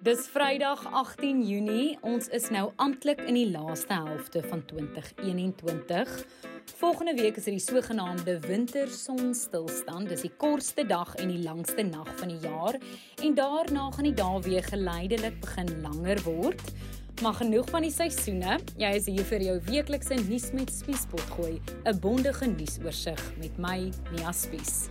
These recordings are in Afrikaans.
Dis Vrydag 18 Junie. Ons is nou amptelik in die laaste helfte van 2021. Volgende week is dit die sogenaamde wintersonstilstand. Dis die kortste dag en die langste nag van die jaar en daarna gaan die dae weer geleidelik begin langer word. Maar genoeg van die seisoene. Jy is hier vir jou weeklikse nuus met Spiespot gooi, 'n bondige nuusoorseig met my Nia Spies.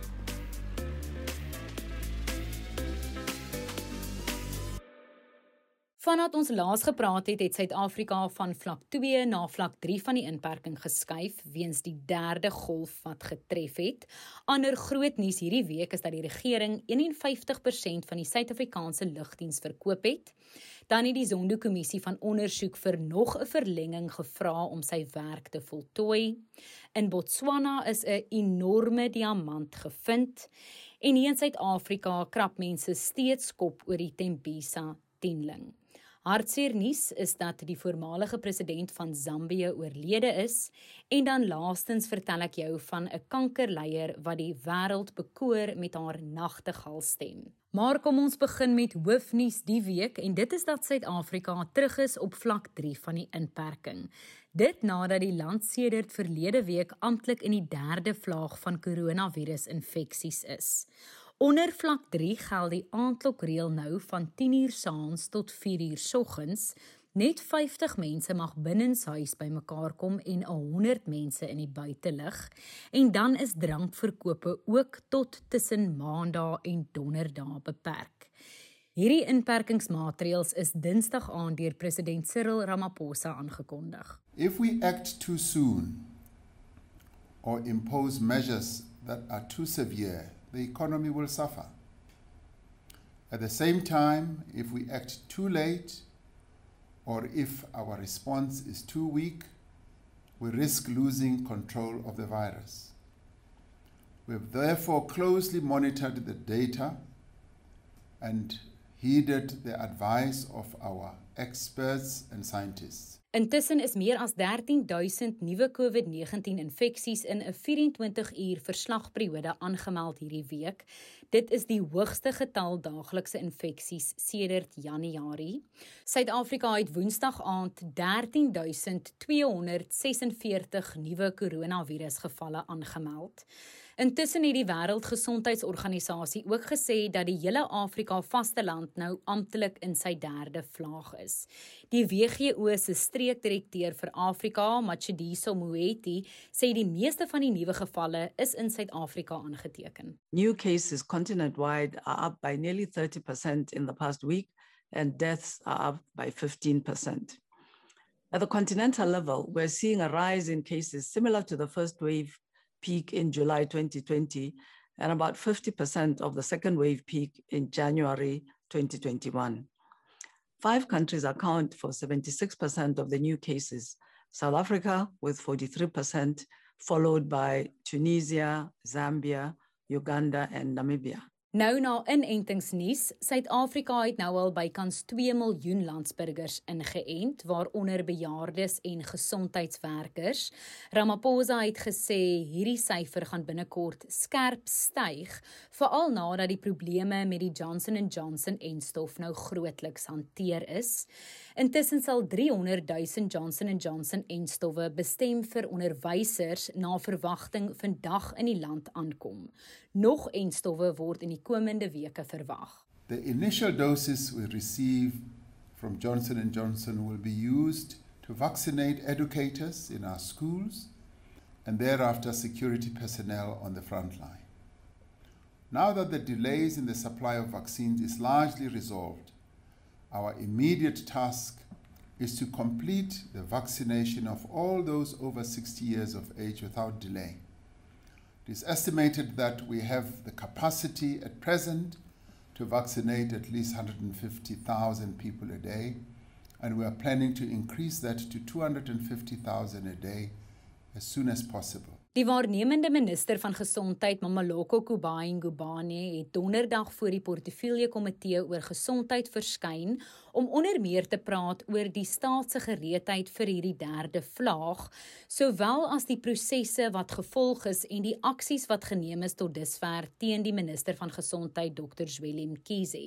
Vandat ons laas gepraat het, het Suid-Afrika van vlak 2 na vlak 3 van die inperking geskuif weens die derde golf wat getref het. Ander groot nuus hierdie week is dat die regering 51% van die Suid-Afrikaanse lugdiens verkoop het. Dan het die Zondo-kommissie van ondersoek vir nog 'n verlenging gevra om sy werk te voltooi. In Botswana is 'n enorme diamant gevind en hier in Suid-Afrika krap mense steeds kop oor die Tembisa tenling. Hartseer nuus is dat die voormalige president van Zambië oorlede is en dan laastens vertel ek jou van 'n kankerleier wat die wêreld bekoor met haar nagtegaal stem. Maar kom ons begin met hoofnuus die week en dit is dat Suid-Afrika terug is op vlak 3 van die inperking. Dit nadat die land sedert verlede week amptelik in die derde vlaag van koronavirusinfeksies is. Onder vlak 3 geld die aandklokreël nou van 10:00 saans tot 4:00 soggens. Net 50 mense mag binnenshuis bymekaar kom en 100 mense in die buitelug. En dan is drankverkope ook tot tussen Maandag en Donderdag beperk. Hierdie inperkingsmaatreëls is Dinsdag aand deur president Cyril Ramaphosa aangekondig. If we act too soon or impose measures that are too severe the economy will suffer. At the same time, if we act too late or if our response is too weak, we risk losing control of the virus. We have therefore closely monitored the data and heeded the advice of our experts and scientists. Intussen is meer as 13000 nuwe COVID-19 infeksies in 'n 24-uur verslagperiode aangemeld hierdie week. Dit is die hoogste getal daaglikse infeksies sedert Januarie. Suid-Afrika het Woensdag aand 13246 nuwe koronavirusgevalle aangemeld. Intussen het die Wêreldgesondheidsorganisasie ook gesê dat die hele Afrika vasteland nou amptelik in sy derde vlaag is. Die WHO se streekdirekteur vir Afrika, Matshidiso Moeti, sê die meeste van die nuwe gevalle is in Suid-Afrika aangeteken. New cases continent-wide are up by nearly 30% in the past week and deaths are up by 15%. At the continental level, we're seeing a rise in cases similar to the first wave peak in July 2020 and about 50% of the second wave peak in January 2021. Five countries account for 76% of the new cases South Africa with 43%, followed by Tunisia, Zambia, Uganda, and Namibia. Nou na inentingsnuus, Suid-Afrika het nou al bykans 2 miljoen landsburgers ingeënt, waaronder bejaardes en gesondheidswerkers. Ramaphosa het gesê hierdie syfer gaan binnekort skerp styg, veral nadat die probleme met die Johnson & Johnson enstof nou grootliks hanteer is. Intussen sal 300 000 Johnson & Johnson enstowwe bestem vir onderwysers na verwagting vandag in die land aankom. Nog enstowwe word in die komende weke verwag. The initial doses we receive from Johnson & Johnson will be used to vaccinate educators in our schools and thereafter security personnel on the front line. Now that the delays in the supply of vaccines is largely resolved, our immediate task is to complete the vaccination of all those over 60 years of age without delay. It is estimated that we have the capacity at present to vaccinate at least 150,000 people a day, and we are planning to increase that to 250,000 a day as soon as possible. Die waarnemende minister van gesondheid, Mamaloko Kubayi Ngubane, het donderdag voor die portefeulje komitee oor gesondheid verskyn om onder meer te praat oor die staat se gereedheid vir hierdie derde vlaag, sowel as die prosesse wat gevolg is en die aksies wat geneem is tot dusver teen die minister van gesondheid, Dr. Zweli Mkhize.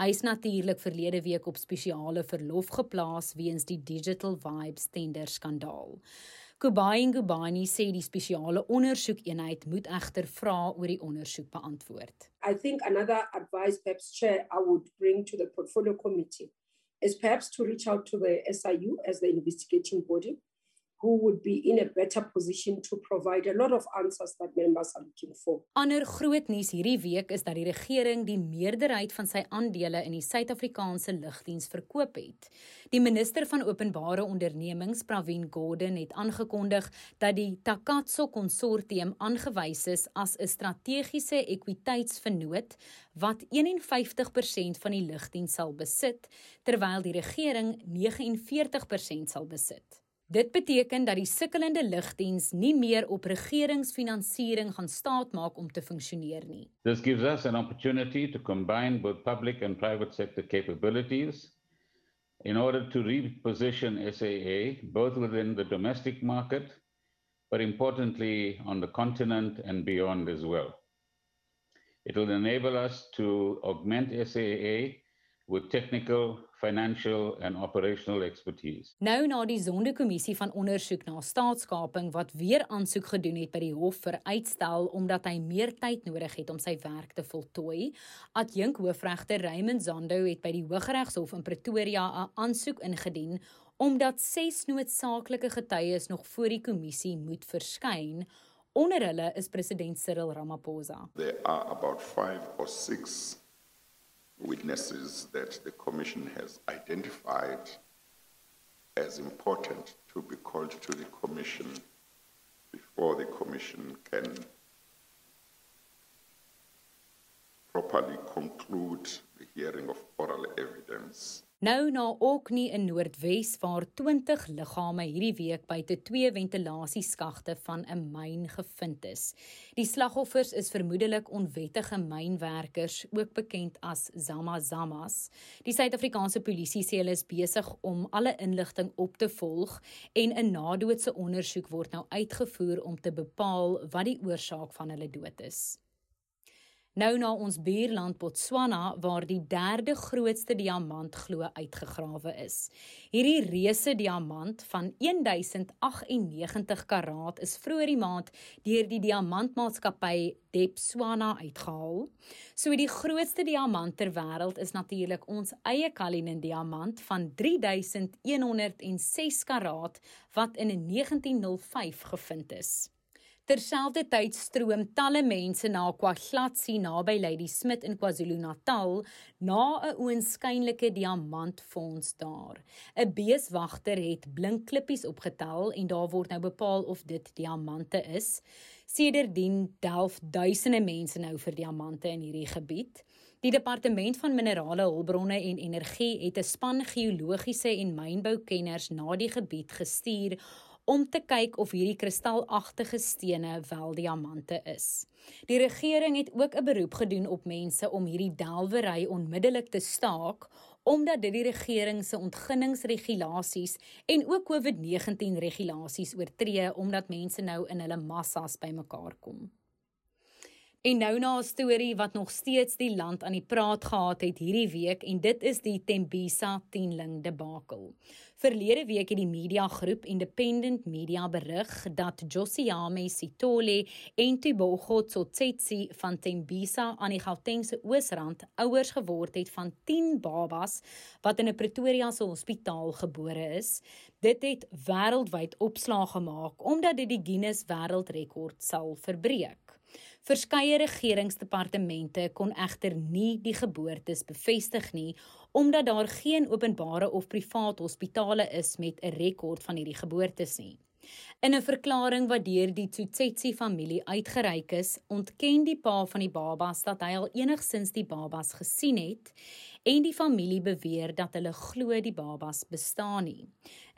Hy is natuurlik verlede week op spesiale verlof geplaas weens die Digital Vibes tender skandaal. Kubai Ngubani sê die spesiale ondersoekeenheid moet egter vra oor die ondersoek beantwoord. I think another advice perhaps chair I would bring to the portfolio committee is perhaps to reach out to the SIU as the investigating body who would be in a better position to provide a lot of answers that members are looking for. Ander groot nuus hierdie week is dat die regering die meerderheid van sy aandele in die Suid-Afrikaanse lugdiens verkoop het. Die minister van openbare ondernemings, Pravin Gordhan, het aangekondig dat die Takatso konsortium aangewys is as 'n strategiese ekwiteitsvennoot wat 51% van die lugdiens sal besit, terwyl die regering 49% sal besit. Dit beteken dat die sukkelende lugdiens nie meer op regeringsfinansiering gaan staatmaak om te funksioneer nie. This gives us an opportunity to combine both public and private sector capabilities in order to reposition SAA both within the domestic market but importantly on the continent and beyond as well. It will enable us to augment SAA with technical, financial and operational expertise. Nou na die Sonde-kommissie van ondersoek na staatskaping wat weer aansoek gedoen het by die hof vir uitstel omdat hy meer tyd nodig het om sy werk te voltooi, adjunk hoofregter Raymond Zondo het by die Hooggeregshof in Pretoria 'n aansoek ingedien omdat ses noodsaaklike getuies nog voor die kommissie moet verskyn. Onder hulle is president Cyril Ramaphosa. There are about 5 or 6 witnesses that the Commission has identified as important to be called to the Commission before the Commission can properly conclude the hearing of oral evidence. Nou na Okni in Noordwes waar 20 liggame hierdie week buite twee ventilasieskagte van 'n myn gevind is. Die slagoffers is vermoedelik onwettige mynwerkers, ook bekend as Zamazamas. Die Suid-Afrikaanse polisie sê hulle is besig om alle inligting op te volg en 'n nadoetse ondersoek word nou uitgevoer om te bepaal wat die oorsaak van hulle dood is. Nou na ons buurland Botswana waar die derde grootste diamant glo uitgegrawe is. Hierdie reuse diamant van 1098 karaat is vroeër die maand deur die diamantmaatskappy Debswana uitgehaal. So die grootste diamant ter wêreld is natuurlik ons eie Cullinan diamant van 3106 karaat wat in 1905 gevind is. Terselfdertyd stroom talle mense na KwaGlatsi naby Lady Smith in KwaZulu-Natal na 'n oënskynlike diamantfonds daar. 'n Beeswagter het blink klippies opgetel en daar word nou bepaal of dit diamante is. Sedertdien delf duisende mense nou vir diamante in hierdie gebied. Die departement van minerale hulpbronne en energie het 'n span geologiese en mynboukenners na die gebied gestuur om te kyk of hierdie kristalagtige stene wel diamante is. Die regering het ook 'n beroep gedoen op mense om hierdie delwery onmiddellik te staak omdat dit die regering se ontginningsregulasies en ook COVID-19 regulasies oortree omdat mense nou in hulle massas bymekaar kom. En nou na 'n storie wat nog steeds die land aan die praat gehad het hierdie week en dit is die Tembisa tienling debakel. Verlede week het die mediagroep Independent Media berig dat Josiame Sitole en Tibogo Tsotsitsi van Tembisa aan die Gautengse Oosrand ouers geword het van 10 babas wat in 'n Pretoria se hospitaal gebore is. Dit het wêreldwyd opslag gemaak omdat dit die Guinness Wêreldrekord sal verbreek. Verskeie regeringsdepartemente kon egter nie die geboortes bevestig nie omdat daar geen openbare of privaat hospitale is met 'n rekord van hierdie geboortes nie. In 'n verklaring wat deur die Tsotsetsi familie uitgereik is, ontken die pa van die babas dat hy al enigsins die babas gesien het en die familie beweer dat hulle glo die babas bestaan nie.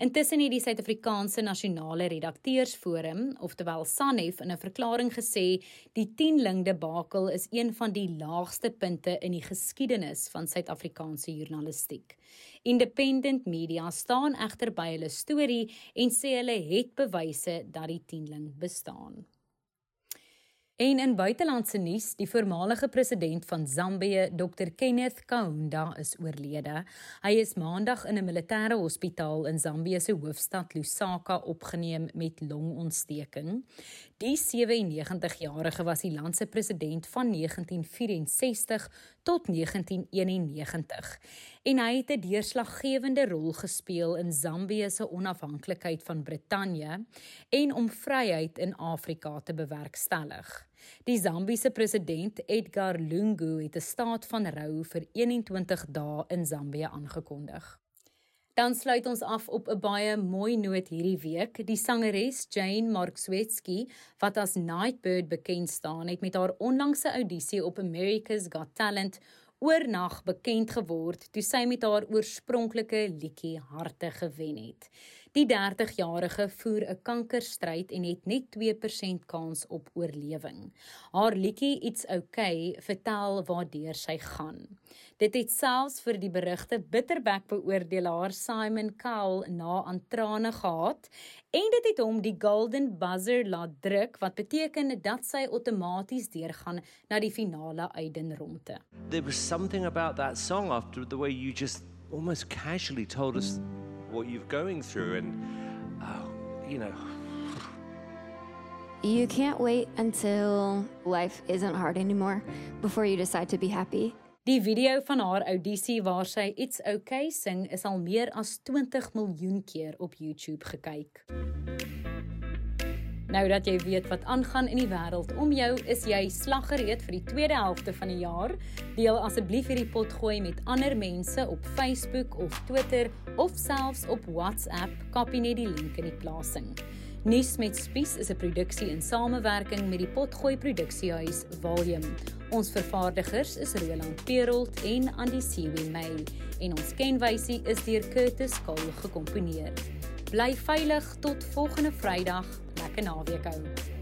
Intussen het die Suid-Afrikaanse Nasionale Redakteursforum, oftewel SANEF, in 'n verklaring gesê die 10ling debakel is een van die laagste punte in die geskiedenis van Suid-Afrikaanse journalistiek. Independent Media staan egter by hulle storie en sê hulle het bewyse dat die 10ling bestaan. En in buitelandse nuus, die voormalige president van Zambië, Dr Kenneth Kaunda, is oorlede. Hy is maandag in 'n militêre hospitaal in Zambië se hoofstad Lusaka opgeneem met longontsteking. Die 97-jarige was die land se president van 1964 tot 1991 en hy het 'n deurslaggewende rol gespeel in Zambië se onafhanklikheid van Brittanje en om vryheid in Afrika te bewerkstellig. Die Zambiese president Edgar Lungu het 'n staat van rou vir 21 dae in Zambië aangekondig. Dan sluit ons af op 'n baie mooi noot hierdie week. Die sangeres Jane Markswetsky, wat as Nightbird bekend staan, het met haar onlangse audisie op America's Got Talent oornag bekend geword toe sy met haar oorspronklike liedjie Harte gewen het. Die 30-jarige voer 'n kankerstryd en het net 2% kans op oorlewing. Haar liedjie It's Okay vertel waartoe sy gaan. Dit het selfs vir die berigte bitterbek beoordelaar Simon Cowell na aan trane gehad en dit het hom die golden buzzer laat druk wat beteken dat sy outomaties deurgaan na die finale uitdenronde. There was something about that song after the way you just almost casually told us what you're going through and oh, you know You can't wait until life isn't hard anymore before you decide to be happy. Die video van haar audisie waar sy It's Okay sing is al meer as 20 miljoen keer op YouTube gekyk. Nou dat jy weet wat aangaan in die wêreld om jou, is jy slaggereed vir die tweede helfte van die jaar. Deel asseblief hierdie pot gooi met ander mense op Facebook of Twitter of selfs op WhatsApp. Kopie net die link in die plasing. Nuus met Spies is 'n produksie in samewerking met die Potgooi Produksiehuis Volume. Ons vervaardigers is Roland Perolt en Andy Siwe May en ons kenwysie is deur Curtis Cole gekomponeer. Bly veilig tot volgende Vrydag. like an RVIC own.